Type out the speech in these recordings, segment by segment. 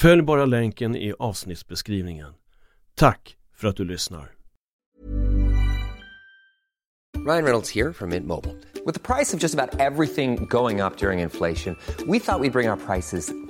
Följ bara länken i avsnittsbeskrivningen. Tack för att du lyssnar. Ryan Reynolds här från Mint Mobile. Med priset på nästan allt som går upp under inflationen, trodde vi att vi skulle bring våra priser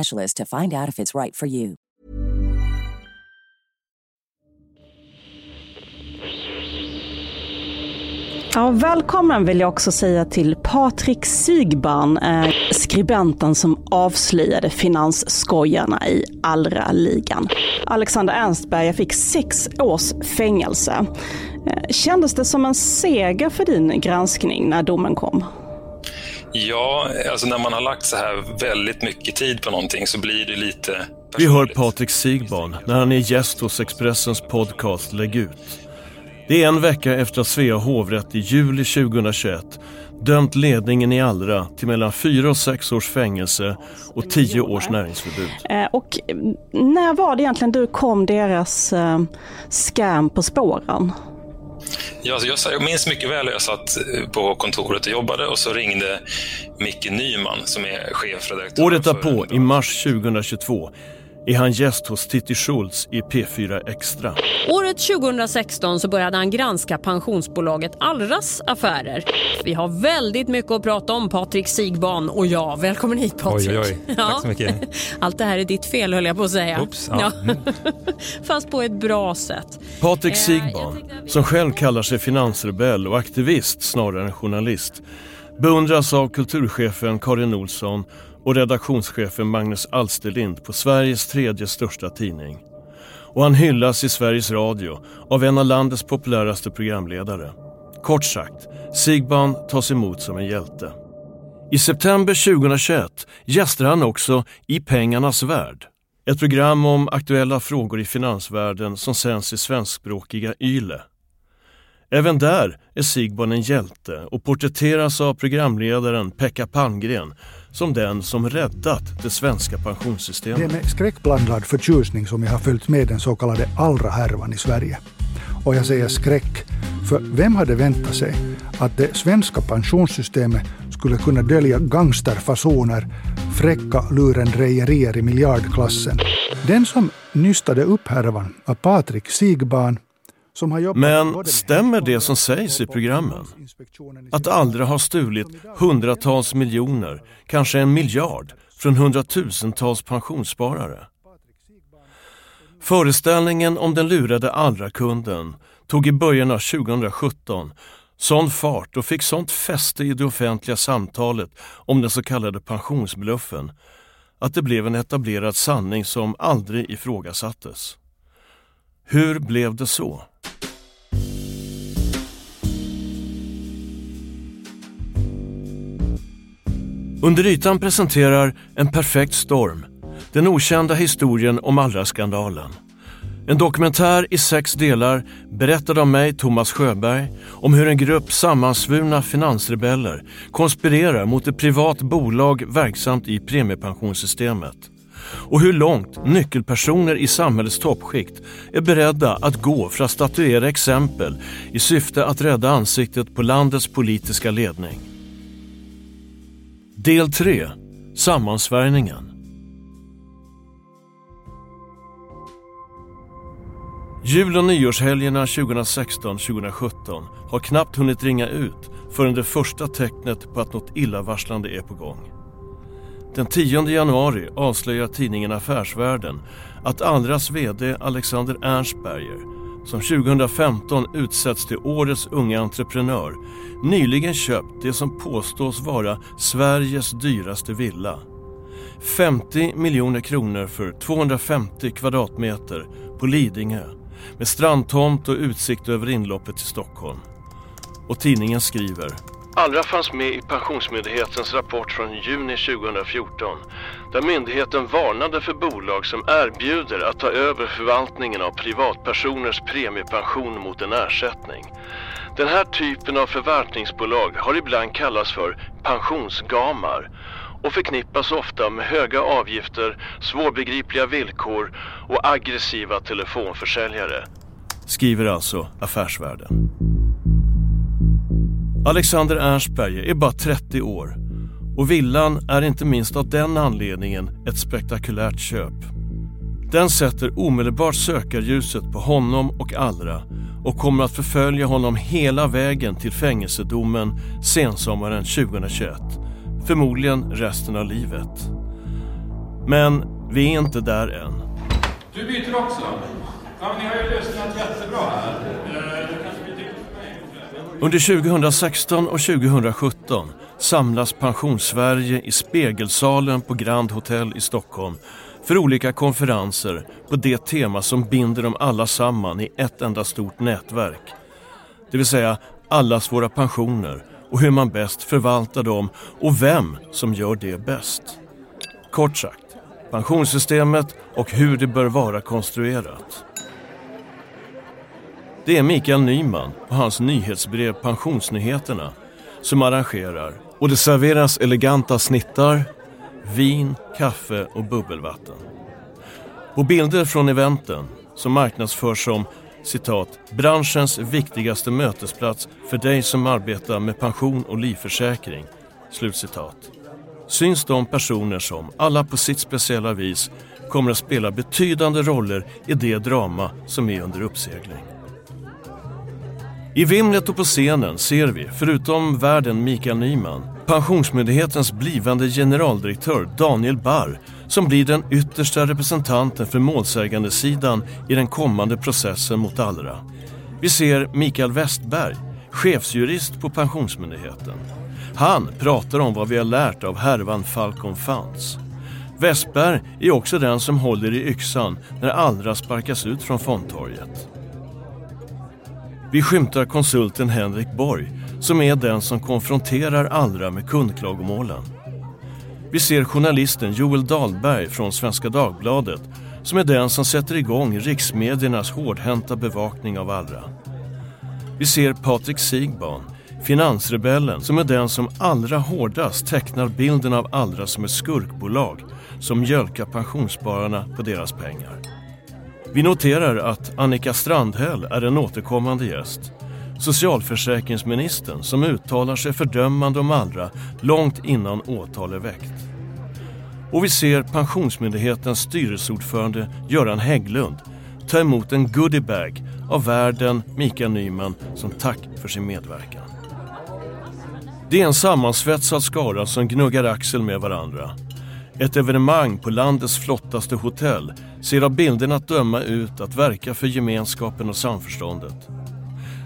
to find out if it's right for you. Ja, välkommen vill jag också säga till Patrik Sigban, eh, skribenten som avslöjade finansskojarna i Allra-ligan. Alexander Ernstberger fick sex års fängelse. Eh, kändes det som en seger för din granskning när domen kom? Ja, alltså när man har lagt så här väldigt mycket tid på någonting så blir det lite Vi hör Patrik Sigbarn när han är gäst hos Expressens podcast Lägg ut. Det är en vecka efter att Svea hovrätt i juli 2021 dömt ledningen i Allra till mellan fyra och sex års fängelse och tio års näringsförbud. Eh, och när var det egentligen du kom deras eh, scam på spåren? Ja, jag, jag minns mycket väl hur jag satt eh, på kontoret och jobbade och så ringde Micke Nyman som är chefredaktör. Året därpå, i mars 2022, är han gäst hos Titti Schultz i P4 Extra. Året 2016 så började han granska pensionsbolaget Allras affärer. Vi har väldigt mycket att prata om, Patrik Sigban och jag. Välkommen hit Patrik. Oj, oj, oj. Tack så mycket. Allt det här är ditt fel höll jag på att säga. Oops, ja. Mm. Fast på ett bra sätt. Patrik Eh, vi- som själv kallar sig finansrebell och aktivist snarare än journalist, beundras av kulturchefen Karin Olsson och redaktionschefen Magnus Alsterlind på Sveriges tredje största tidning. Och han hyllas i Sveriges Radio av en av landets populäraste programledare. Kort sagt, Sigban tas emot som en hjälte. I september 2021 gästar han också I pengarnas värld. Ett program om aktuella frågor i finansvärlden som sänds i svenskspråkiga YLE. Även där är Sigban en hjälte och porträtteras av programledaren Pekka Palmgren som den som räddat det svenska pensionssystemet. Det är med skräckblandad förtjusning som jag har följt med den så kallade Allra-härvan i Sverige. Och jag säger skräck, för vem hade väntat sig att det svenska pensionssystemet skulle kunna dölja gangsterfasoner, fräcka lurendrejerier i miljardklassen? Den som nystade upp härvan var Patrik Sigban men stämmer det som sägs i programmen? Att. Allra har stulit hundratals miljoner, kanske en miljard, från hundratusentals pensionssparare. Föreställningen om den lurade Allra-kunden tog i början av 2017 sån fart och fick sånt fäste i det offentliga samtalet om den så kallade pensionsbluffen att det blev en etablerad sanning som aldrig ifrågasattes. Hur blev det så? Under ytan presenterar En perfekt storm den okända historien om Allra-skandalen. En dokumentär i sex delar berättad av mig, Thomas Sjöberg, om hur en grupp sammansvurna finansrebeller konspirerar mot ett privat bolag verksamt i premiepensionssystemet. Och hur långt nyckelpersoner i samhällets toppskikt är beredda att gå för att statuera exempel i syfte att rädda ansiktet på landets politiska ledning. Del 3. Sammansvärjningen. Jul och nyårshelgerna 2016-2017 har knappt hunnit ringa ut förrän det första tecknet på att något illavarslande är på gång. Den 10 januari avslöjar tidningen Affärsvärlden att Allras VD Alexander Ernstberger, som 2015 utsätts till årets unga entreprenör, nyligen köpt det som påstås vara Sveriges dyraste villa. 50 miljoner kronor för 250 kvadratmeter på Lidingö med strandtomt och utsikt över inloppet till Stockholm. Och tidningen skriver Allra fanns med i Pensionsmyndighetens rapport från juni 2014 där myndigheten varnade för bolag som erbjuder att ta över förvaltningen av privatpersoners premiepension mot en ersättning. Den här typen av förvaltningsbolag har ibland kallats för pensionsgamar och förknippas ofta med höga avgifter, svårbegripliga villkor och aggressiva telefonförsäljare. Skriver alltså Affärsvärlden. Alexander Ernstberger är bara 30 år och villan är inte minst av den anledningen ett spektakulärt köp. Den sätter omedelbart sökarljuset på honom och Allra och kommer att förfölja honom hela vägen till fängelsedomen sensommaren 2021 Förmodligen resten av livet. Men vi är inte där än. Du byter också? Ja, men ni har ju lyssnat jättebra här. Eh, under 2016 och 2017 samlas Pensionssverige i Spegelsalen på Grand Hotel i Stockholm för olika konferenser på det tema som binder dem alla samman i ett enda stort nätverk. Det vill säga allas våra pensioner och hur man bäst förvaltar dem och vem som gör det bäst. Kort sagt, pensionssystemet och hur det bör vara konstruerat. Det är Mikael Nyman och hans nyhetsbrev Pensionsnyheterna som arrangerar och det serveras eleganta snittar, vin, kaffe och bubbelvatten. På bilder från eventen som marknadsförs som citat, branschens viktigaste mötesplats för dig som arbetar med pension och livförsäkring. Slutcitat. Syns de personer som, alla på sitt speciella vis, kommer att spela betydande roller i det drama som är under uppsegling. I vimlet och på scenen ser vi, förutom värden Mikael Nyman, Pensionsmyndighetens blivande generaldirektör Daniel Barr som blir den yttersta representanten för målsägandesidan i den kommande processen mot Allra. Vi ser Mikael Westberg, chefsjurist på Pensionsmyndigheten. Han pratar om vad vi har lärt av härvan Falcon Funds. Westberg är också den som håller i yxan när Allra sparkas ut från fondtorget. Vi skymtar konsulten Henrik Borg som är den som konfronterar Allra med kundklagomålen. Vi ser journalisten Joel Dahlberg från Svenska Dagbladet som är den som sätter igång riksmediernas hårdhänta bevakning av Allra. Vi ser Patrik Sigban, finansrebellen som är den som allra hårdast tecknar bilden av Allra som ett skurkbolag som mjölkar pensionsspararna på deras pengar. Vi noterar att Annika Strandhäll är en återkommande gäst. Socialförsäkringsministern som uttalar sig fördömande om Allra långt innan åtal är väckt. Och vi ser Pensionsmyndighetens styrelseordförande Göran Hägglund ta emot en goodiebag av värden Mikael Nyman som tack för sin medverkan. Det är en sammansvetsad skara som gnuggar axel med varandra. Ett evenemang på landets flottaste hotell ser av bilderna att döma ut att verka för gemenskapen och samförståndet.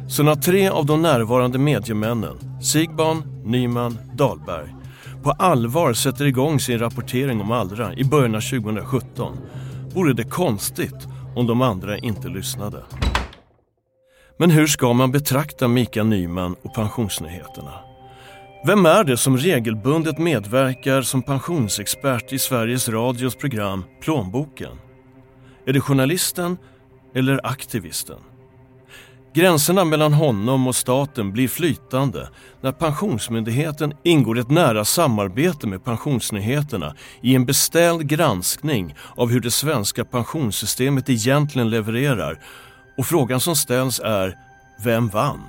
Så när tre av de närvarande mediemännen, Sigban, Nyman, Dahlberg, på allvar sätter igång sin rapportering om Allra i början av 2017 vore det konstigt om de andra inte lyssnade. Men hur ska man betrakta Mikael Nyman och pensionsnyheterna? Vem är det som regelbundet medverkar som pensionsexpert i Sveriges Radios program Plånboken? Är det journalisten eller aktivisten? Gränserna mellan honom och staten blir flytande när Pensionsmyndigheten ingår ett nära samarbete med Pensionsnyheterna i en beställd granskning av hur det svenska pensionssystemet egentligen levererar. Och frågan som ställs är, vem vann?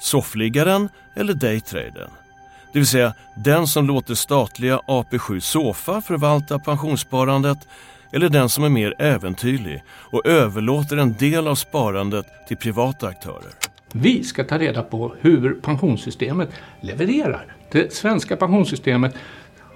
Soffliggaren eller daytradern? Det vill säga den som låter statliga AP7 Sofa förvalta pensionssparandet eller den som är mer äventyrlig och överlåter en del av sparandet till privata aktörer. Vi ska ta reda på hur pensionssystemet levererar. Det svenska pensionssystemet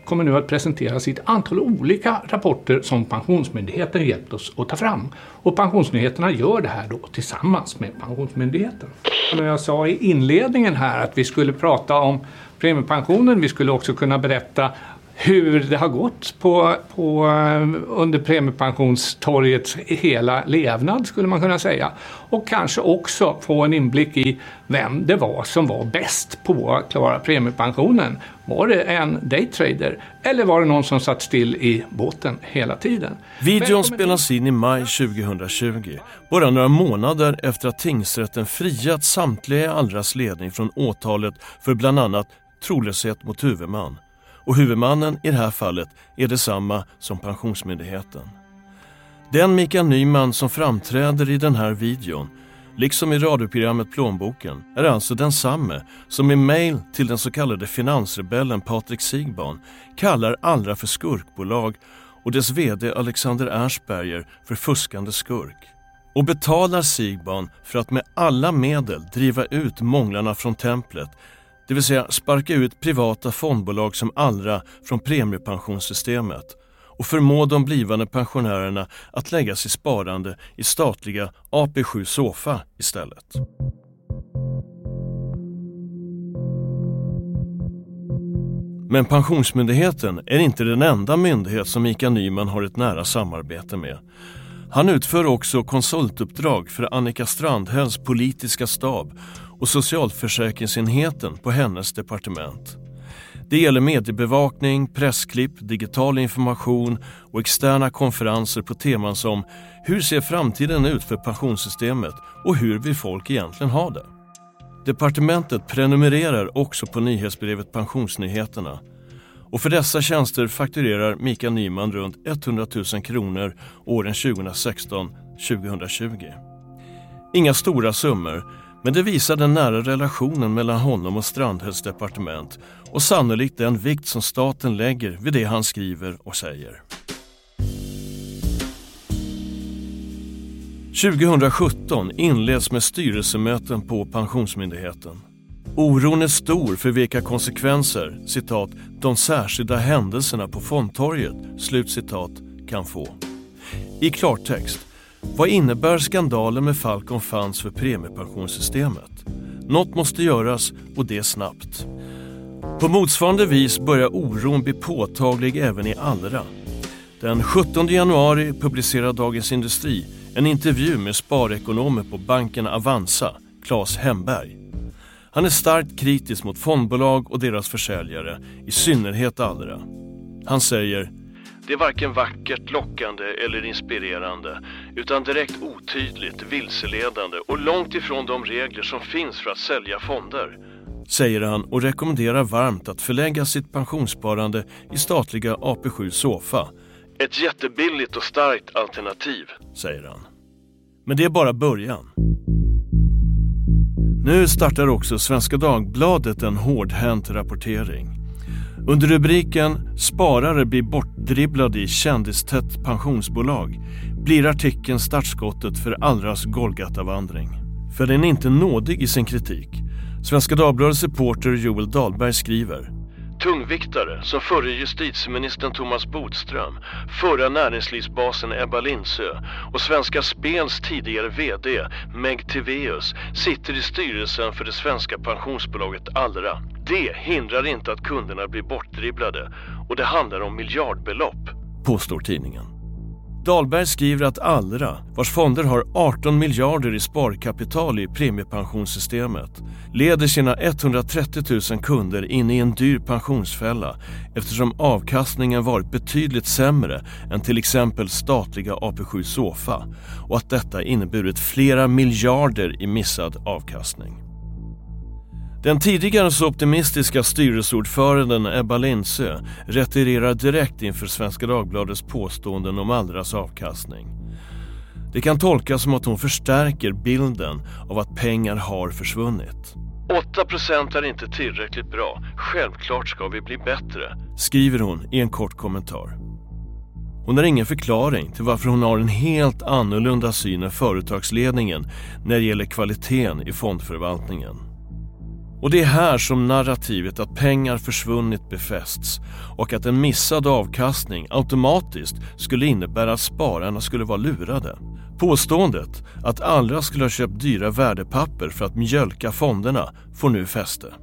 kommer nu att presenteras i ett antal olika rapporter som Pensionsmyndigheten hjälpt oss att ta fram. Och Pensionsnyheterna gör det här då tillsammans med Pensionsmyndigheten. När jag sa i inledningen här att vi skulle prata om premiepensionen, vi skulle också kunna berätta hur det har gått på, på, eh, under premiepensionstorgets hela levnad skulle man kunna säga. Och kanske också få en inblick i vem det var som var bäst på att klara premiepensionen. Var det en daytrader eller var det någon som satt still i båten hela tiden? Videon spelas in i maj 2020, bara några månader efter att tingsrätten friat samtliga Allras ledning från åtalet för bland annat trolöshet mot huvudman och huvudmannen i det här fallet är detsamma som Pensionsmyndigheten. Den Mikael Nyman som framträder i den här videon, liksom i radioprogrammet Plånboken, är alltså densamme som i mejl till den så kallade finansrebellen Patrik Sigban kallar Allra för skurkbolag och dess VD Alexander Ernstberger för fuskande skurk och betalar Sigban för att med alla medel driva ut månglarna från templet det vill säga sparka ut privata fondbolag som Allra från premiepensionssystemet och förmå de blivande pensionärerna att lägga sitt sparande i statliga AP7 Sofa istället. Men Pensionsmyndigheten är inte den enda myndighet som Mikael Nyman har ett nära samarbete med. Han utför också konsultuppdrag för Annika Strandhälls politiska stab och socialförsäkringsenheten på hennes departement. Det gäller mediebevakning, pressklipp, digital information och externa konferenser på teman som Hur ser framtiden ut för pensionssystemet och hur vill folk egentligen ha det? Departementet prenumererar också på nyhetsbrevet Pensionsnyheterna och för dessa tjänster fakturerar Mikael Nyman runt 100 000 kronor åren 2016-2020. Inga stora summor men det visar den nära relationen mellan honom och Strandhälls departement och sannolikt den vikt som staten lägger vid det han skriver och säger. 2017 inleds med styrelsemöten på Pensionsmyndigheten. Oron är stor för vilka konsekvenser citat, de särskilda händelserna på fondtorget slut citat, kan få. I klartext, vad innebär skandalen med Falcon Funds för premiepensionssystemet? Något måste göras och det snabbt. På motsvarande vis börjar oron bli påtaglig även i Allra. Den 17 januari publicerar Dagens Industri en intervju med sparekonomer på banken Avanza, Claes Hemberg. Han är starkt kritisk mot fondbolag och deras försäljare, i synnerhet Allra. Han säger det är varken vackert, lockande eller inspirerande utan direkt otydligt, vilseledande och långt ifrån de regler som finns för att sälja fonder. Säger han och rekommenderar varmt att förlägga sitt pensionssparande i statliga AP7 Sofa. Ett jättebilligt och starkt alternativ, säger han. Men det är bara början. Nu startar också Svenska Dagbladet en hårdhänt rapportering. Under rubriken “Sparare blir bortdribblade i kändistätt pensionsbolag” blir artikeln startskottet för Allras Golgatavandring. För den är inte nådig i sin kritik. Svenska Dagbladets reporter Joel Dahlberg skriver Tungviktare som förre justitieministern Thomas Bodström, förra näringslivsbasen Ebba Lindsö och Svenska Spels tidigare VD Meg Tiveus sitter i styrelsen för det svenska pensionsbolaget Allra. Det hindrar inte att kunderna blir bortdribblade och det handlar om miljardbelopp, påstår tidningen. Dahlberg skriver att Allra, vars fonder har 18 miljarder i sparkapital i premiepensionssystemet, leder sina 130 000 kunder in i en dyr pensionsfälla eftersom avkastningen varit betydligt sämre än till exempel statliga AP7 Sofa och att detta inneburit flera miljarder i missad avkastning. Den tidigare så optimistiska styrelseordföranden Ebba Lindsö retirerar direkt inför Svenska Dagbladets påståenden om Allras avkastning. Det kan tolkas som att hon förstärker bilden av att pengar har försvunnit. 8% är inte tillräckligt bra. Självklart ska vi bli bättre, skriver hon i en kort kommentar. Hon har ingen förklaring till varför hon har en helt annorlunda syn än företagsledningen när det gäller kvaliteten i fondförvaltningen. Och det är här som narrativet att pengar försvunnit befästs och att en missad avkastning automatiskt skulle innebära att spararna skulle vara lurade. Påståendet att Allra skulle ha köpt dyra värdepapper för att mjölka fonderna får nu fäste.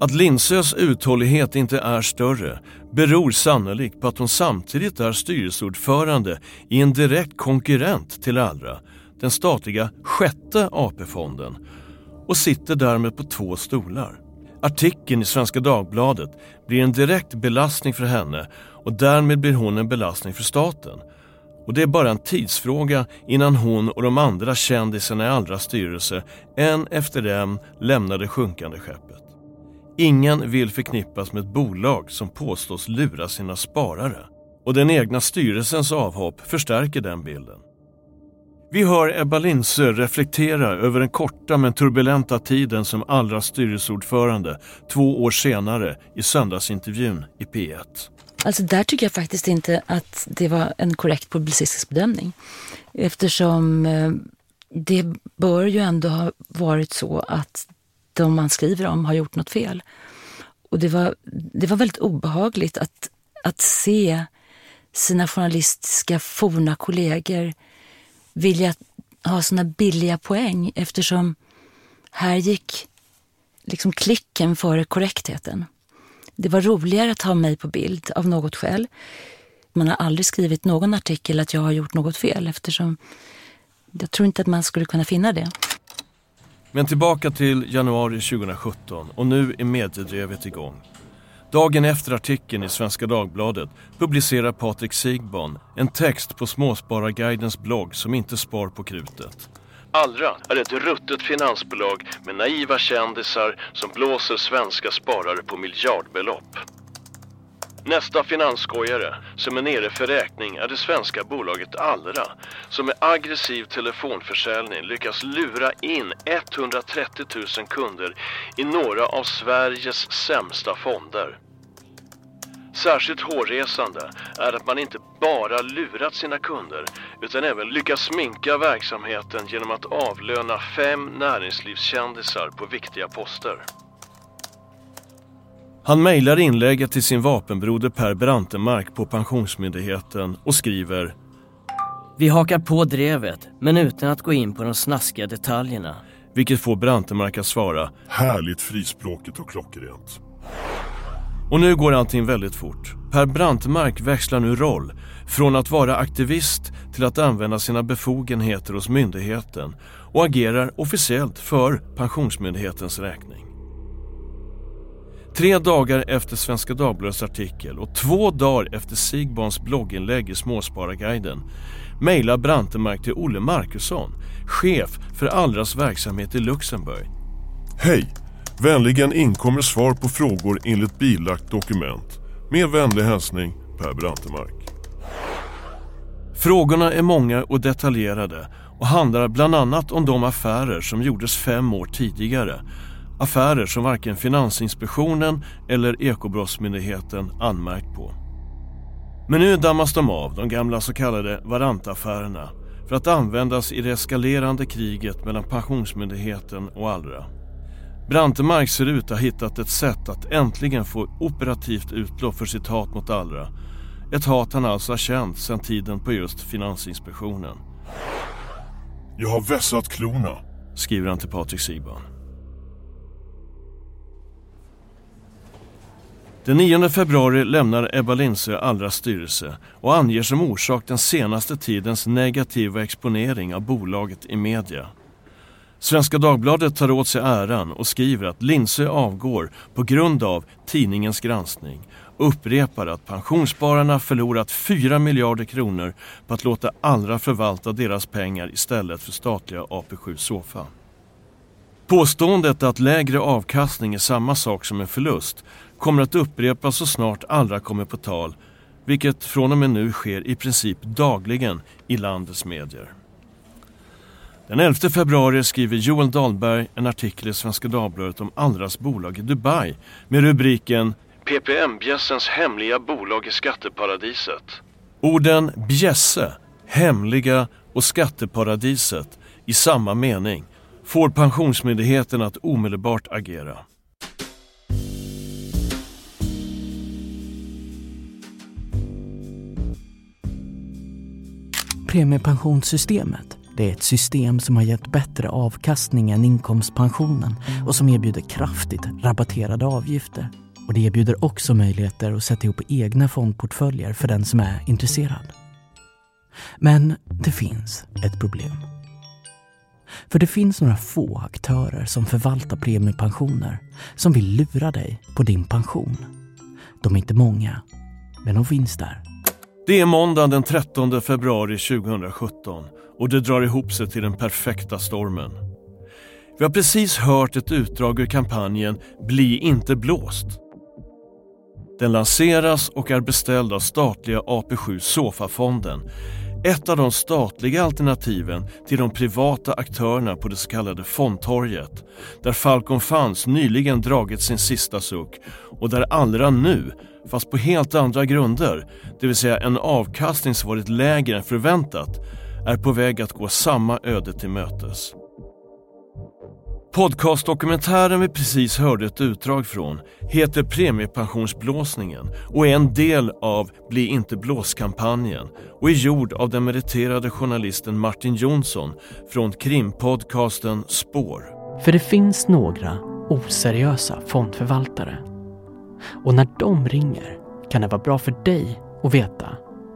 Att Lindsös uthållighet inte är större beror sannolikt på att hon samtidigt är styrelseordförande i en direkt konkurrent till Allra, den statliga sjätte AP-fonden och sitter därmed på två stolar. Artikeln i Svenska Dagbladet blir en direkt belastning för henne och därmed blir hon en belastning för staten. Och det är bara en tidsfråga innan hon och de andra kändisarna i Allras styrelse en efter en lämnar det sjunkande skeppet. Ingen vill förknippas med ett bolag som påstås lura sina sparare. Och den egna styrelsens avhopp förstärker den bilden. Vi hör Ebba Lindsö reflektera över den korta men turbulenta tiden som allra styrelseordförande två år senare i söndagsintervjun i P1. Alltså där tycker jag faktiskt inte att det var en korrekt publicistisk bedömning. Eftersom eh, det bör ju ändå ha varit så att de man skriver om har gjort något fel. Och det var, det var väldigt obehagligt att, att se sina journalistiska forna kollegor vilja ha såna billiga poäng eftersom här gick liksom klicken före korrektheten. Det var roligare att ha mig på bild av något skäl. Man har aldrig skrivit någon artikel att jag har gjort något fel eftersom jag tror inte att man skulle kunna finna det. Men tillbaka till januari 2017 och nu är mediedrevet igång. Dagen efter artikeln i Svenska Dagbladet publicerar Patrik Sigban en text på Småspararguidens blogg som inte spar på krutet. Allra är ett ruttet finansbolag med naiva kändisar som blåser svenska sparare på miljardbelopp. Nästa finansskojare som är nere för räkning är det svenska bolaget Allra som med aggressiv telefonförsäljning lyckas lura in 130 000 kunder i några av Sveriges sämsta fonder. Särskilt hårresande är att man inte bara lurat sina kunder utan även lyckats sminka verksamheten genom att avlöna fem näringslivskändisar på viktiga poster. Han mejlar inlägget till sin vapenbroder Per Brantemark på Pensionsmyndigheten och skriver Vi hakar på drevet, men utan att gå in på de snaskiga detaljerna. Vilket får Brantemark att svara Härligt frispråkigt och klockrent. Och nu går allting väldigt fort. Per Brantmark växlar nu roll. Från att vara aktivist till att använda sina befogenheter hos myndigheten och agerar officiellt för Pensionsmyndighetens räkning. Tre dagar efter Svenska Dagbladets artikel och två dagar efter Sigbans blogginlägg i Småspararguiden mejlar Brantemark till Olle Markusson, chef för Allras verksamhet i Luxemburg. Hej! Vänligen inkommer svar på frågor enligt bilagt dokument. Med vänlig hälsning Per Brantemark. Frågorna är många och detaljerade och handlar bland annat om de affärer som gjordes fem år tidigare. Affärer som varken Finansinspektionen eller Ekobrottsmyndigheten anmärkt på. Men nu dammas de av, de gamla så kallade varantaffärerna för att användas i det eskalerande kriget mellan Pensionsmyndigheten och Allra. Brantemark ser ut att ha hittat ett sätt att äntligen få operativt utlopp för sitt hat mot Allra. Ett hat han alltså har känt sedan tiden på just Finansinspektionen. Jag har vässat klorna, skriver han till Patrik Sigban. Den 9 februari lämnar Ebba Lindsö Allras styrelse och anger som orsak den senaste tidens negativa exponering av bolaget i media. Svenska Dagbladet tar åt sig äran och skriver att Lindsö avgår på grund av tidningens granskning och upprepar att pensionsspararna förlorat 4 miljarder kronor på att låta Allra förvalta deras pengar istället för statliga AP7 Sofa. Påståendet att lägre avkastning är samma sak som en förlust kommer att upprepas så snart Allra kommer på tal, vilket från och med nu sker i princip dagligen i landets medier. Den 11 februari skriver Joel Dahlberg en artikel i Svenska Dagbladet om Allras bolag i Dubai med rubriken PPM-bjässens hemliga bolag i skatteparadiset. Orden bjässe, hemliga och skatteparadiset i samma mening får Pensionsmyndigheten att omedelbart agera. Premiepensionssystemet det är ett system som har gett bättre avkastning än inkomstpensionen och som erbjuder kraftigt rabatterade avgifter. Och det erbjuder också möjligheter att sätta ihop egna fondportföljer för den som är intresserad. Men det finns ett problem. För det finns några få aktörer som förvaltar premiepensioner som vill lura dig på din pension. De är inte många, men de finns där. Det är måndagen den 13 februari 2017 och det drar ihop sig till den perfekta stormen. Vi har precis hört ett utdrag ur kampanjen Bli inte blåst. Den lanseras och är beställd av statliga AP7 Sofa-fonden ett av de statliga alternativen till de privata aktörerna på det så kallade fondtorget där Falcon Funds nyligen dragit sin sista suck och där Allra nu, fast på helt andra grunder, det vill säga en avkastning som varit lägre än förväntat, är på väg att gå samma öde till mötes. Podcastdokumentären vi precis hörde ett utdrag från heter Premiepensionsblåsningen och är en del av Bli inte blåskampanjen och är gjord av den meriterade journalisten Martin Jonsson från krimpodcasten Spår. För det finns några oseriösa fondförvaltare. Och när de ringer kan det vara bra för dig att veta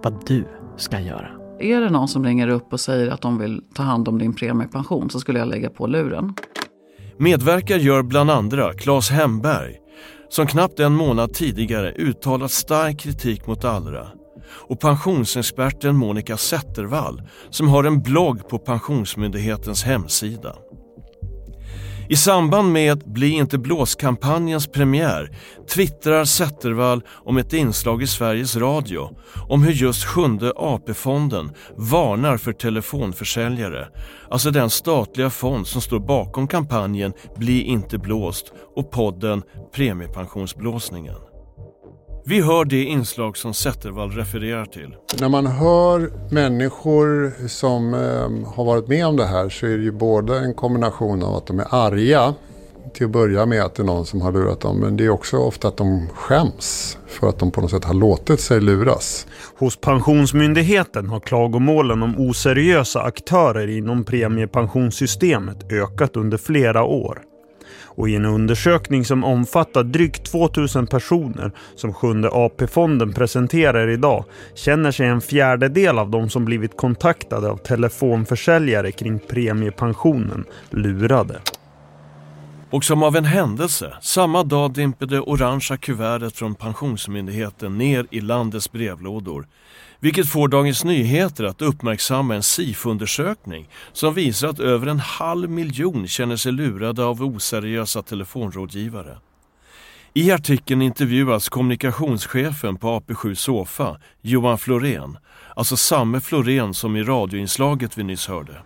vad du ska göra. Är det någon som ringer upp och säger att de vill ta hand om din premiepension så skulle jag lägga på luren. Medverkar gör bland andra Claes Hemberg som knappt en månad tidigare uttalat stark kritik mot Allra och pensionsexperten Monica Zettervall som har en blogg på Pensionsmyndighetens hemsida. I samband med Bli inte blåskampanjens premiär twittrar Zettervall om ett inslag i Sveriges Radio om hur just Sjunde AP-fonden varnar för telefonförsäljare, alltså den statliga fond som står bakom kampanjen Bli inte blåst och podden Premiepensionsblåsningen. Vi hör det inslag som Zettervall refererar till. När man hör människor som eh, har varit med om det här så är det ju både en kombination av att de är arga till att börja med att det är någon som har lurat dem. Men det är också ofta att de skäms för att de på något sätt har låtit sig luras. Hos Pensionsmyndigheten har klagomålen om oseriösa aktörer inom premiepensionssystemet ökat under flera år och i en undersökning som omfattar drygt 2000 personer som Sjunde AP-fonden presenterar idag känner sig en fjärdedel av de som blivit kontaktade av telefonförsäljare kring premiepensionen lurade. Och som av en händelse, samma dag dimper det orangea kuvertet från Pensionsmyndigheten ner i landets brevlådor vilket får Dagens Nyheter att uppmärksamma en SIF-undersökning som visar att över en halv miljon känner sig lurade av oseriösa telefonrådgivare. I artikeln intervjuas kommunikationschefen på AP7 Sofa, Johan Florén, alltså samme Florén som i radioinslaget vi nyss hörde.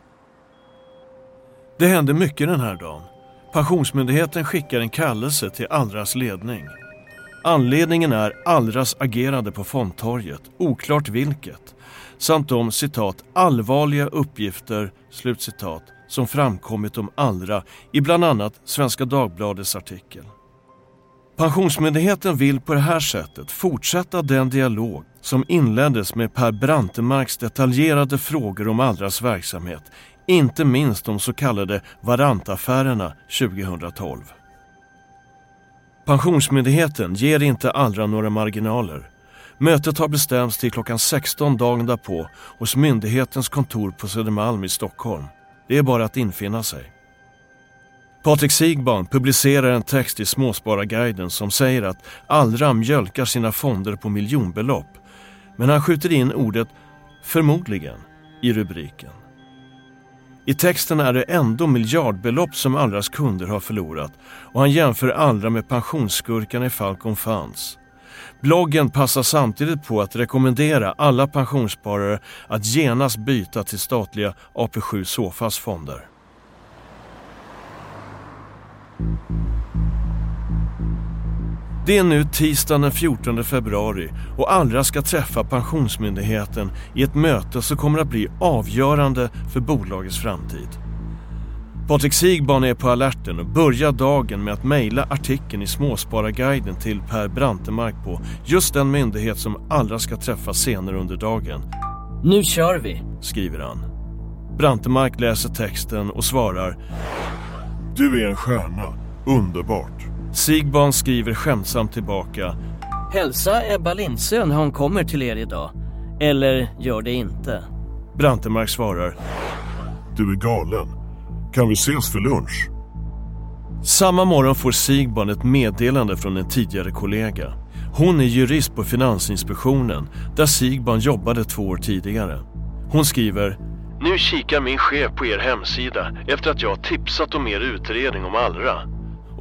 Det hände mycket den här dagen. Pensionsmyndigheten skickar en kallelse till Allras ledning. Anledningen är Allras agerande på fondtorget, oklart vilket, samt de citat allvarliga uppgifter slutcitat, som framkommit om Allra i bland annat Svenska Dagbladets artikel. Pensionsmyndigheten vill på det här sättet fortsätta den dialog som inleddes med Per Brantemarks detaljerade frågor om Allras verksamhet, inte minst de så kallade Varantaffärerna 2012. Pensionsmyndigheten ger inte Allra några marginaler. Mötet har bestämts till klockan 16 dagen därpå hos myndighetens kontor på Södermalm i Stockholm. Det är bara att infinna sig. Patrik Sigban publicerar en text i Småspararguiden som säger att Allra mjölkar sina fonder på miljonbelopp. Men han skjuter in ordet “förmodligen” i rubriken. I texten är det ändå miljardbelopp som Allras kunder har förlorat och han jämför Allra med pensionsskurkarna i Falcon Funds. Bloggen passar samtidigt på att rekommendera alla pensionssparare att genast byta till statliga AP7 Sofas fonder. Det är nu tisdagen den 14 februari och Allra ska träffa Pensionsmyndigheten i ett möte som kommer att bli avgörande för bolagets framtid. Patrik Sigban är på alerten och börjar dagen med att mejla artikeln i Småspararguiden till Per Brantemark på just den myndighet som Allra ska träffa senare under dagen. Nu kör vi, skriver han. Brantemark läser texten och svarar Du är en stjärna, underbart. Sigban skriver skämtsamt tillbaka Hälsa Ebba Lindsö när hon kommer till er idag. Eller gör det inte. Brantemark svarar Du är galen. Kan vi ses för lunch? Samma morgon får Sigban ett meddelande från en tidigare kollega. Hon är jurist på Finansinspektionen där Sigban jobbade två år tidigare. Hon skriver Nu kikar min chef på er hemsida efter att jag har tipsat om er utredning om Allra.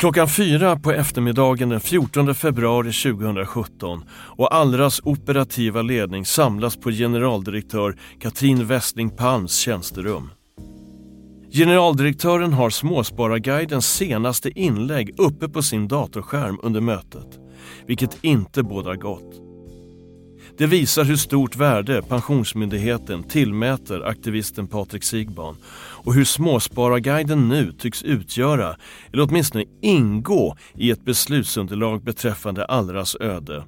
Klockan fyra på eftermiddagen den 14 februari 2017 och Allras operativa ledning samlas på generaldirektör Katrin Westling Palms tjänsterum. Generaldirektören har Småspararguidens senaste inlägg uppe på sin datorskärm under mötet, vilket inte bådar gott. Det visar hur stort värde Pensionsmyndigheten tillmäter aktivisten Patrik Sigban och hur Småspararguiden nu tycks utgöra, eller åtminstone ingå i ett beslutsunderlag beträffande Allras öde.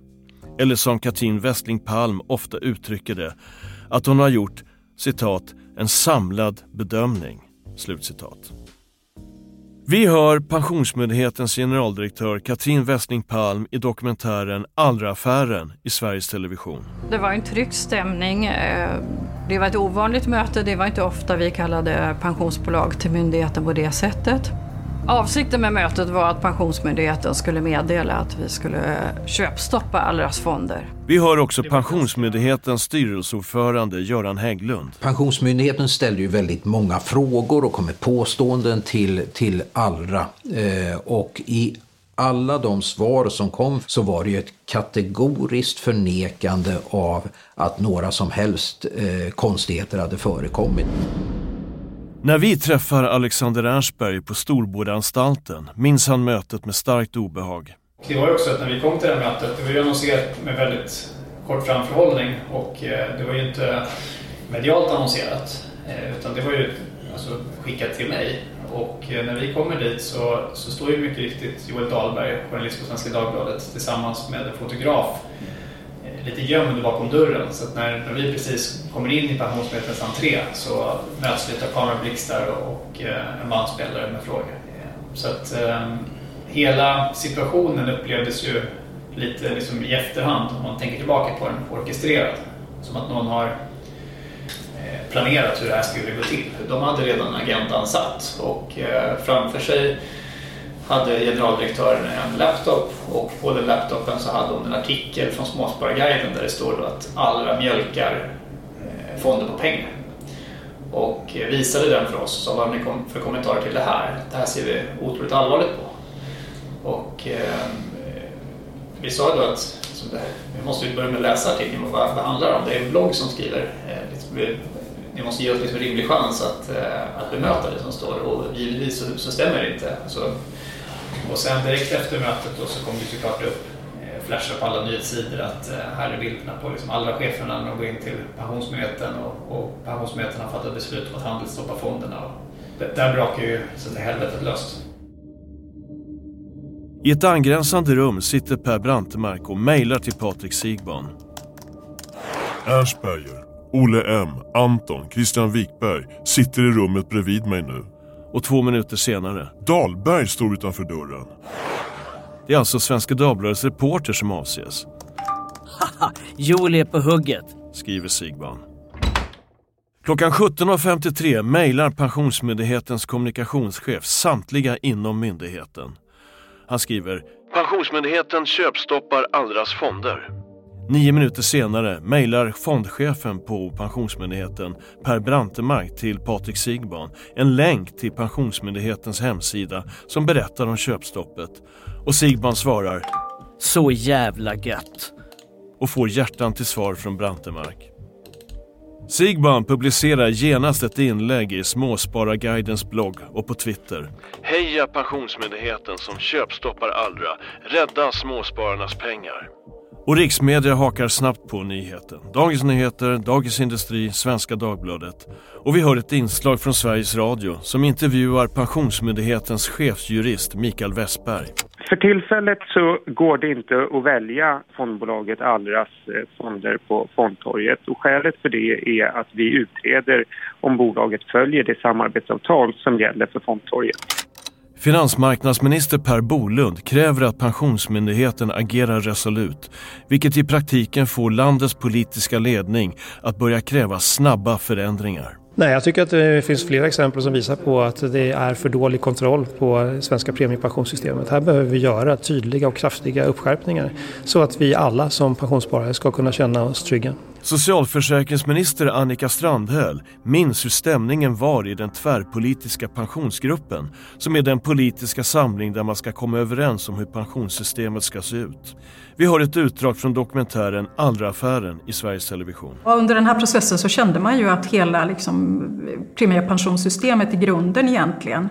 Eller som Katrin Westling Palm ofta uttrycker det, att hon har gjort citat, en samlad bedömning. Slutcitat. Vi hör Pensionsmyndighetens generaldirektör Katrin Westling Palm i dokumentären Allra-affären i Sveriges Television. Det var en tryckt stämning. Eh, det var ett ovanligt möte. Det var inte ofta vi kallade pensionsbolag till myndigheten på det sättet. Avsikten med mötet var att Pensionsmyndigheten skulle meddela att vi skulle köpstoppa Allras fonder. Vi hör också Pensionsmyndighetens styrelseordförande Göran Hägglund. Pensionsmyndigheten ställde ju väldigt många frågor och kom med påståenden till, till Allra. Eh, och i alla de svar som kom så var det ju ett kategoriskt förnekande av att några som helst eh, konstigheter hade förekommit. När vi träffar Alexander Ernstberg på Storbodaanstalten minns han mötet med starkt obehag. Det var ju också att när vi kom till det här mötet, det var ju annonserat med väldigt kort framförhållning och eh, det var ju inte medialt annonserat eh, utan det var ju alltså, skickat till mig. Och eh, när vi kommer dit så, så står ju mycket riktigt Joel Dahlberg, journalist på Svenska Dagbladet, tillsammans med en fotograf lite gömd bakom dörren. Så att när, när vi precis kommer in i Pensionsmyndighetens entré så möts vi av kamerablixtar och eh, en bandspelare med frågor. Så att eh, hela situationen upplevdes ju lite liksom i efterhand, om man tänker tillbaka på den, orkestrerad. Som att någon har eh, planerat hur det här skulle gå till. De hade redan agendan satt och eh, framför sig hade generaldirektören en laptop och på den laptopen så hade hon en artikel från Småspararguiden där det står att Allra mjölkar eh, fonden fonder på pengar. Och eh, visade den för oss och sa vad har ni för kommentarer till det här? Det här ser vi otroligt allvarligt på. Och eh, vi sa då att liksom det, vi måste börja med att läsa artikeln och vad, det handlar om? Det är en blogg som skriver. Eh, liksom, vi, ni måste ge oss liksom en rimlig chans att, eh, att bemöta det som står och givetvis så, så stämmer det inte. Så, och sen direkt efter mötet då så kom det såklart upp eh, flashar på alla nyhetssidor att eh, här är bilderna på liksom alla cheferna när de går in till Pensionsmyndigheten och, och har fattat beslut om att handelsstoppa fonderna. Och det, där brakar ju så det helvetet löst. I ett angränsande rum sitter Per Brantemark och mejlar till Patrik Sigban. Ernstberger, Olle M, Anton, Christian Wikberg sitter i rummet bredvid mig nu. Och två minuter senare. Dahlberg står utanför dörren. Det är alltså Svenska Dagbladets reporter som avses. Haha, Joel är på hugget, skriver Sigban. Klockan 17.53 mejlar Pensionsmyndighetens kommunikationschef samtliga inom myndigheten. Han skriver Pensionsmyndigheten köpstoppar Allras fonder. Nio minuter senare mejlar fondchefen på Pensionsmyndigheten Per Brantemark till Patrik Sigban en länk till Pensionsmyndighetens hemsida som berättar om köpstoppet. Och Sigban svarar Så jävla gött. Och får hjärtan till svar från Brantemark. Sigban publicerar genast ett inlägg i Småspararguidens blogg och på Twitter. Heja Pensionsmyndigheten som köpstoppar Allra. Rädda småspararnas pengar. Och riksmedia hakar snabbt på nyheten. Dagens Nyheter, Dagens Industri, Svenska Dagbladet. Och vi hör ett inslag från Sveriges Radio som intervjuar Pensionsmyndighetens chefsjurist Mikael Westberg. För tillfället så går det inte att välja fondbolaget Allras eh, fonder på fondtorget och skälet för det är att vi utreder om bolaget följer det samarbetsavtal som gäller för fondtorget. Finansmarknadsminister Per Bolund kräver att Pensionsmyndigheten agerar resolut, vilket i praktiken får landets politiska ledning att börja kräva snabba förändringar. Nej, jag tycker att det finns flera exempel som visar på att det är för dålig kontroll på svenska premiepensionssystemet. Här behöver vi göra tydliga och kraftiga uppskärpningar så att vi alla som pensionssparare ska kunna känna oss trygga. Socialförsäkringsminister Annika Strandhäll minns hur stämningen var i den tvärpolitiska pensionsgruppen som är den politiska samling där man ska komma överens om hur pensionssystemet ska se ut. Vi har ett utdrag från dokumentären Allra-affären i Sveriges Television. Under den här processen så kände man ju att hela liksom, premiepensionssystemet i grunden egentligen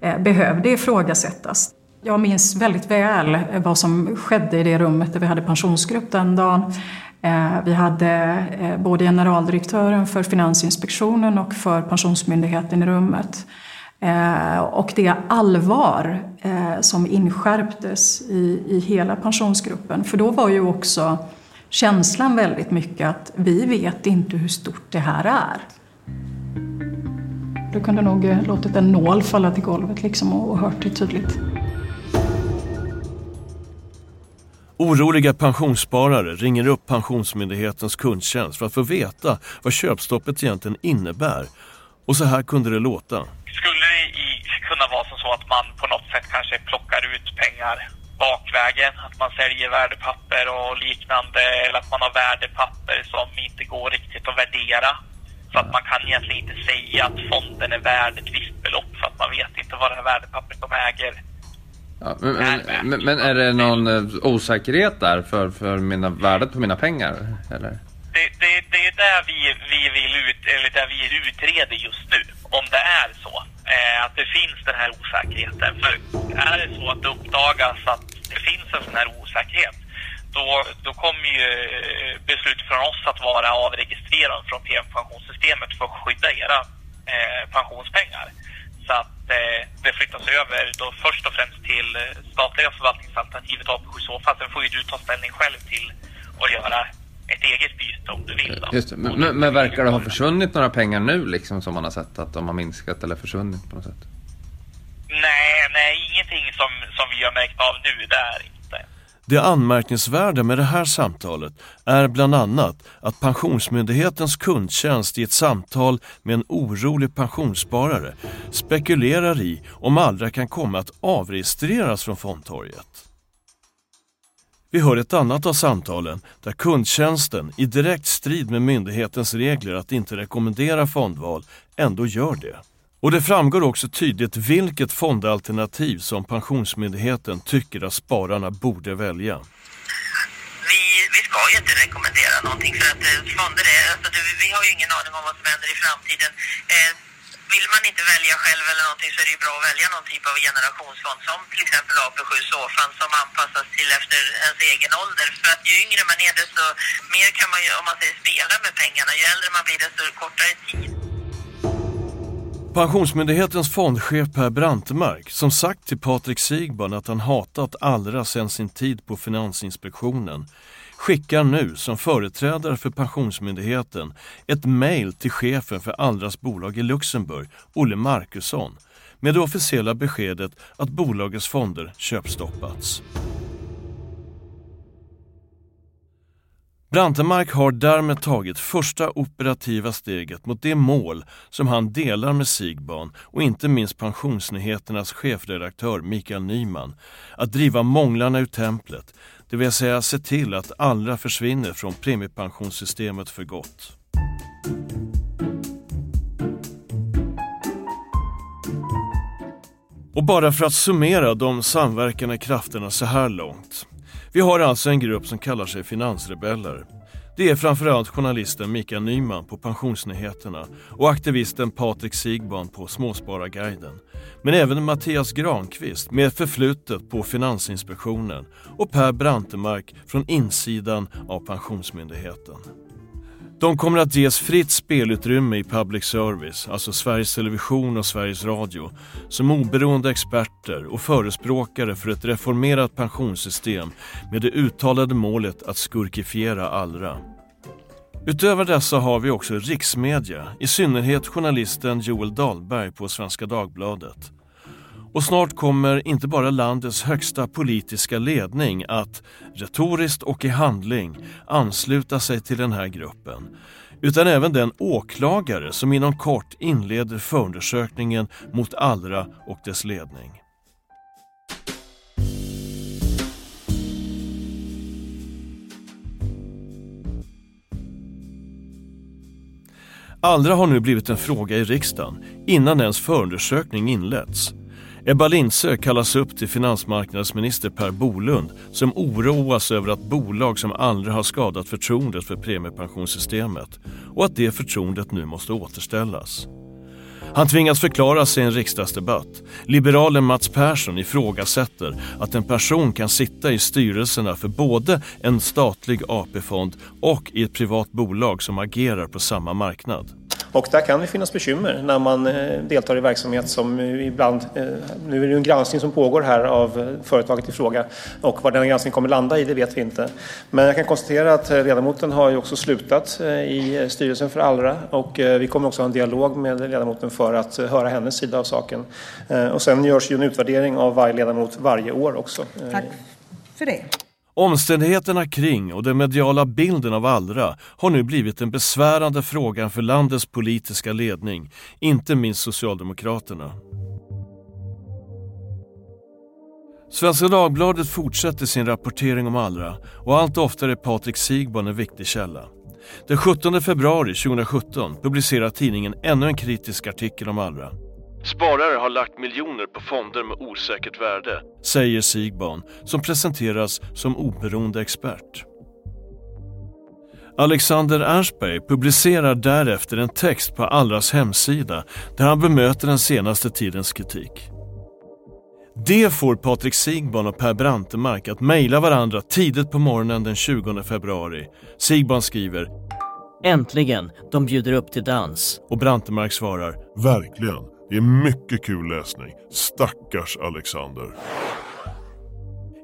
eh, behövde ifrågasättas. Jag minns väldigt väl eh, vad som skedde i det rummet där vi hade pensionsgrupp den dagen. Eh, vi hade eh, både generaldirektören för Finansinspektionen och för Pensionsmyndigheten i rummet. Eh, och det allvar som inskärptes i, i hela pensionsgruppen. För då var ju också känslan väldigt mycket att vi vet inte hur stort det här är. Du kunde nog låtit en nål falla till golvet liksom och, och hört det tydligt. Oroliga pensionssparare ringer upp Pensionsmyndighetens kundtjänst för att få veta vad köpstoppet egentligen innebär. Och så här kunde det låta. Skulle det kunna vara som så att man på något sätt kanske plockar ut pengar bakvägen, att man säljer värdepapper och liknande eller att man har värdepapper som inte går riktigt att värdera. Så att man kan egentligen inte säga att fonden är värd ett visst belopp för att man vet inte vad det här värdepappret de äger Ja, men, men, men, är det någon eh, osäkerhet där för, för mina, värdet på mina pengar? Eller? Det, det, det är där vi, vi vill ut, eller där vi utreder just nu. om det är så. Eh, att det finns den här osäkerheten. För är det så att det uppdagas att det finns en sån här osäkerhet då, då kommer ju eh, beslutet från oss att vara avregistrerad från PM-pensionssystemet för att skydda era eh, pensionspengar. Så att eh, det flyttas över då först och främst till eh, statliga förvaltningsalternativet AP7 Sofa. Sen får ju du ta ställning själv till att göra ett eget byte om du vill. Då. Just det. Men, men verkar det ha försvunnit några pengar nu liksom som man har sett att de har minskat eller försvunnit på något sätt? Nej, nej, ingenting som, som vi har märkt av nu där. Det anmärkningsvärda med det här samtalet är bland annat att Pensionsmyndighetens kundtjänst i ett samtal med en orolig pensionssparare spekulerar i om Allra kan komma att avregistreras från fondtorget. Vi hör ett annat av samtalen där kundtjänsten i direkt strid med myndighetens regler att inte rekommendera fondval ändå gör det. Och det framgår också tydligt vilket fondalternativ som Pensionsmyndigheten tycker att spararna borde välja. Vi, vi ska ju inte rekommendera någonting för att eh, fonder är, alltså, vi har ju ingen aning om vad som händer i framtiden. Eh, vill man inte välja själv eller någonting så är det ju bra att välja någon typ av generationsfond som till exempel AP7 Sofan som anpassas till efter ens egen ålder. För att ju yngre man är desto mer kan man ju, om man säger spela med pengarna. Ju äldre man blir desto kortare tid. Pensionsmyndighetens fondchef Per Brantemark, som sagt till Patrik Sigban att han hatat Allra sedan sin tid på Finansinspektionen, skickar nu som företrädare för Pensionsmyndigheten ett mejl till chefen för Allras bolag i Luxemburg, Olle Markusson, med det officiella beskedet att bolagets fonder köpstoppats. Brantemark har därmed tagit första operativa steget mot det mål som han delar med Sigban och inte minst Pensionsnyheternas chefredaktör Mikael Nyman, att driva månglarna ur templet, det vill säga se till att alla försvinner från premiepensionssystemet för gott. Och bara för att summera de samverkande krafterna så här långt. Vi har alltså en grupp som kallar sig finansrebeller. Det är framförallt journalisten Mikael Nyman på Pensionsnyheterna och aktivisten Patrik Sigban på Småspararguiden. Men även Mattias Granqvist med förflutet på Finansinspektionen och Per Brantemark från insidan av Pensionsmyndigheten. De kommer att ges fritt spelutrymme i public service, alltså Sveriges Television och Sveriges Radio, som oberoende experter och förespråkare för ett reformerat pensionssystem med det uttalade målet att skurkifiera Allra. Utöver dessa har vi också riksmedia, i synnerhet journalisten Joel Dahlberg på Svenska Dagbladet. Och snart kommer inte bara landets högsta politiska ledning att, retoriskt och i handling, ansluta sig till den här gruppen. Utan även den åklagare som inom kort inleder förundersökningen mot Allra och dess ledning. Allra har nu blivit en fråga i riksdagen innan ens förundersökning inletts. Ebba Lindsö kallas upp till finansmarknadsminister Per Bolund som oroas över att bolag som aldrig har skadat förtroendet för premiepensionssystemet och att det förtroendet nu måste återställas. Han tvingas förklara sig i en riksdagsdebatt. Liberalen Mats Persson ifrågasätter att en person kan sitta i styrelserna för både en statlig AP-fond och i ett privat bolag som agerar på samma marknad. Och där kan det finnas bekymmer när man eh, deltar i verksamhet som eh, ibland, eh, nu är det en granskning som pågår här av företaget i fråga och vad den granskningen kommer landa i det vet vi inte. Men jag kan konstatera att ledamoten har ju också slutat i styrelsen för Allra och vi kommer också ha en dialog med ledamoten för att höra hennes sida av saken. Och sen görs ju en utvärdering av varje ledamot varje år också. Tack för det. Omständigheterna kring och den mediala bilden av Allra har nu blivit en besvärande fråga för landets politiska ledning, inte minst Socialdemokraterna. Svenska Dagbladet fortsätter sin rapportering om Allra och allt oftare är Patrik Sigban en viktig källa. Den 17 februari 2017 publicerar tidningen ännu en kritisk artikel om Allra. Sparare har lagt miljoner på fonder med osäkert värde, säger Sigban som presenteras som oberoende expert. Alexander Ernstberg publicerar därefter en text på Allras hemsida där han bemöter den senaste tidens kritik. Det får Patrik Sigban och Per Brantemark att mejla varandra tidigt på morgonen den 20 februari. Sigban skriver Äntligen, de bjuder upp till dans. Och Brantemark svarar Verkligen. Det är mycket kul läsning. Stackars Alexander.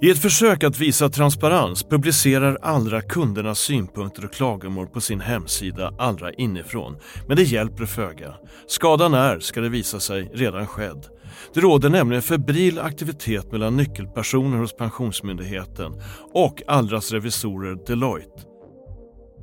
I ett försök att visa transparens publicerar Allra kundernas synpunkter och klagomål på sin hemsida Allra inifrån. Men det hjälper föga. Skadan är, ska det visa sig, redan skedd. Det råder nämligen febril aktivitet mellan nyckelpersoner hos Pensionsmyndigheten och Allras revisorer Deloitte.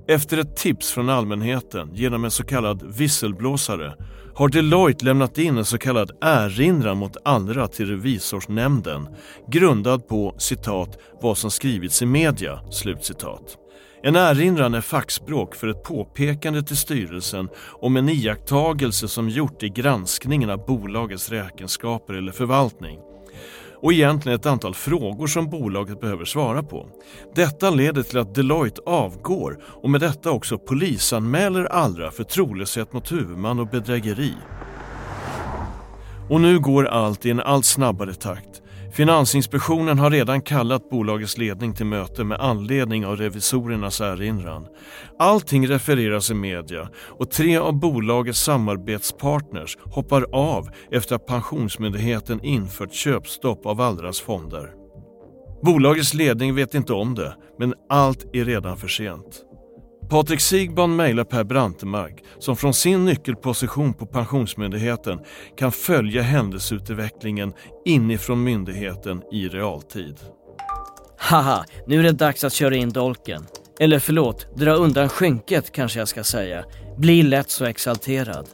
Efter ett tips från allmänheten genom en så kallad visselblåsare har Deloitte lämnat in en så kallad erinran mot Allra till Revisorsnämnden grundad på citat vad som skrivits i media. Slutcitat. En erinran är fackspråk för ett påpekande till styrelsen om en iakttagelse som gjort i granskningen av bolagets räkenskaper eller förvaltning och egentligen ett antal frågor som bolaget behöver svara på. Detta leder till att Deloitte avgår och med detta också polisanmäler Allra för trolöshet mot huvudman och bedrägeri. Och nu går allt i en allt snabbare takt. Finansinspektionen har redan kallat bolagets ledning till möte med anledning av revisorernas erinran. Allting refereras i media och tre av bolagets samarbetspartners hoppar av efter att Pensionsmyndigheten infört köpstopp av Allras fonder. Bolagets ledning vet inte om det, men allt är redan för sent. Patrik Sigban mejlar Per Brantemark som från sin nyckelposition på Pensionsmyndigheten kan följa händelseutvecklingen inifrån myndigheten i realtid. Haha, nu är det dags att köra in dolken. Eller förlåt, dra undan skynket kanske jag ska säga. Bli lätt så exalterad.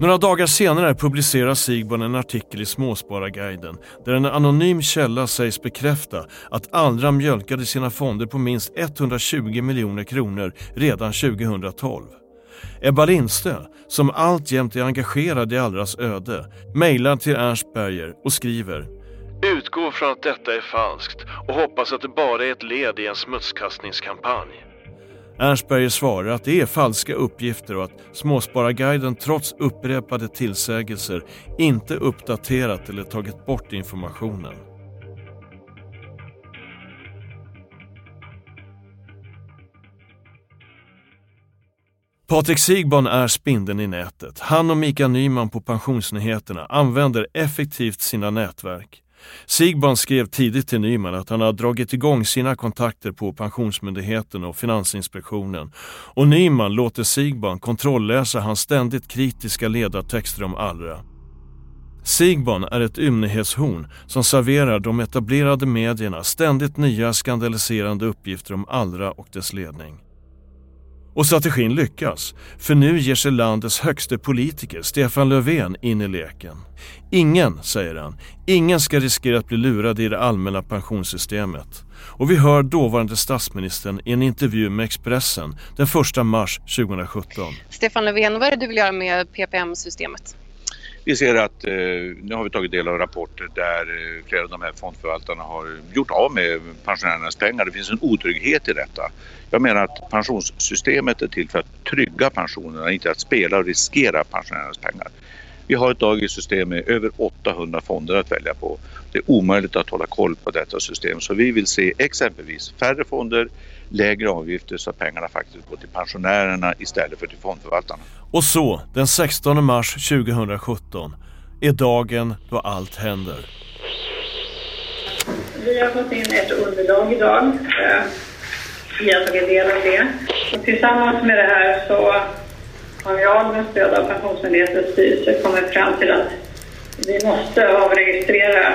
Några dagar senare publicerar Sigborn en artikel i Småspararguiden där en anonym källa sägs bekräfta att Allra mjölkade sina fonder på minst 120 miljoner kronor redan 2012. Ebba Lindstö, som alltjämt är engagerad i Allras öde, mejlar till Ernst Berger och skriver Utgå från att detta är falskt och hoppas att det bara är ett led i en smutskastningskampanj. Ernstberger svarar att det är falska uppgifter och att Småspararguiden trots upprepade tillsägelser inte uppdaterat eller tagit bort informationen. Patrik Sigban är spindeln i nätet. Han och Mika Nyman på Pensionsnyheterna använder effektivt sina nätverk. Sigban skrev tidigt till Nyman att han har dragit igång sina kontakter på Pensionsmyndigheten och Finansinspektionen och Nyman låter Sigban kontrollläsa hans ständigt kritiska ledartexter om Allra. Sigban är ett ymnighetshorn som serverar de etablerade medierna ständigt nya skandaliserande uppgifter om Allra och dess ledning. Och strategin lyckas, för nu ger sig landets högste politiker, Stefan Löfven, in i leken. Ingen, säger han, ingen ska riskera att bli lurad i det allmänna pensionssystemet. Och vi hör dåvarande statsministern i en intervju med Expressen den 1 mars 2017. Stefan Löfven, vad är det du vill göra med PPM-systemet? Vi ser att eh, nu har vi tagit del av rapporter där eh, flera av de här fondförvaltarna har gjort av med pensionärernas pengar. Det finns en otrygghet i detta. Jag menar att pensionssystemet är till för att trygga pensionerna, inte att spela och riskera pensionärernas pengar. Vi har idag ett system med över 800 fonder att välja på. Det är omöjligt att hålla koll på detta system så vi vill se exempelvis färre fonder, lägre avgifter så att pengarna faktiskt går till pensionärerna istället för till fondförvaltarna. Och så, den 16 mars 2017, är dagen då allt händer. Vi har fått in ett underlag idag. Vi har tagit del av det. Och tillsammans med det här så har jag med stöd av Pensionsmyndighetens styrelse kommit fram till att vi måste avregistrera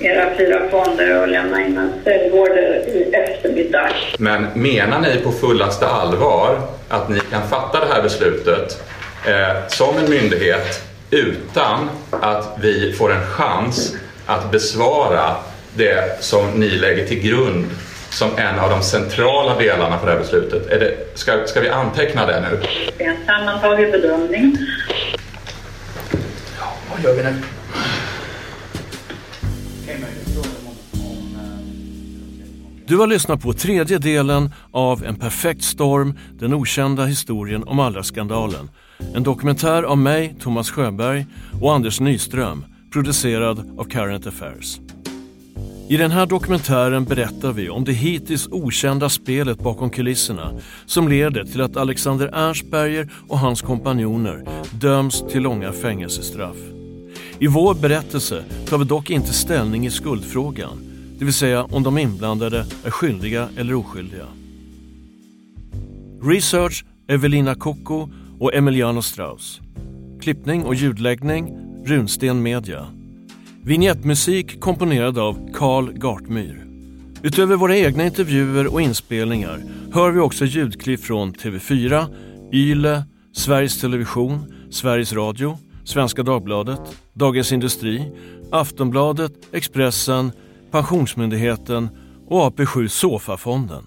era fyra fonder och lämna in en säljorder i eftermiddag. Men menar ni på fullaste allvar att ni kan fatta det här beslutet eh, som en myndighet utan att vi får en chans att besvara det som ni lägger till grund som en av de centrala delarna för det här beslutet. Är det, ska, ska vi anteckna det nu? Det är en sammantagen bedömning. Ja, vad gör vi nu? Du har lyssnat på tredje delen av En perfekt storm, den okända historien om Allra-skandalen. En dokumentär av mig, Thomas Sjöberg och Anders Nyström, producerad av Current Affairs. I den här dokumentären berättar vi om det hittills okända spelet bakom kulisserna som leder till att Alexander Ernstberger och hans kompanjoner döms till långa fängelsestraff. I vår berättelse tar vi dock inte ställning i skuldfrågan, det vill säga om de inblandade är skyldiga eller oskyldiga. Research Evelina Kocko och Emiliano Strauss. Klippning och ljudläggning Runsten Media. Vignettmusik komponerad av Carl Gartmyr. Utöver våra egna intervjuer och inspelningar hör vi också ljudklipp från TV4, YLE, Sveriges Television, Sveriges Radio, Svenska Dagbladet, Dagens Industri, Aftonbladet, Expressen, Pensionsmyndigheten och AP7 Sofa-fonden.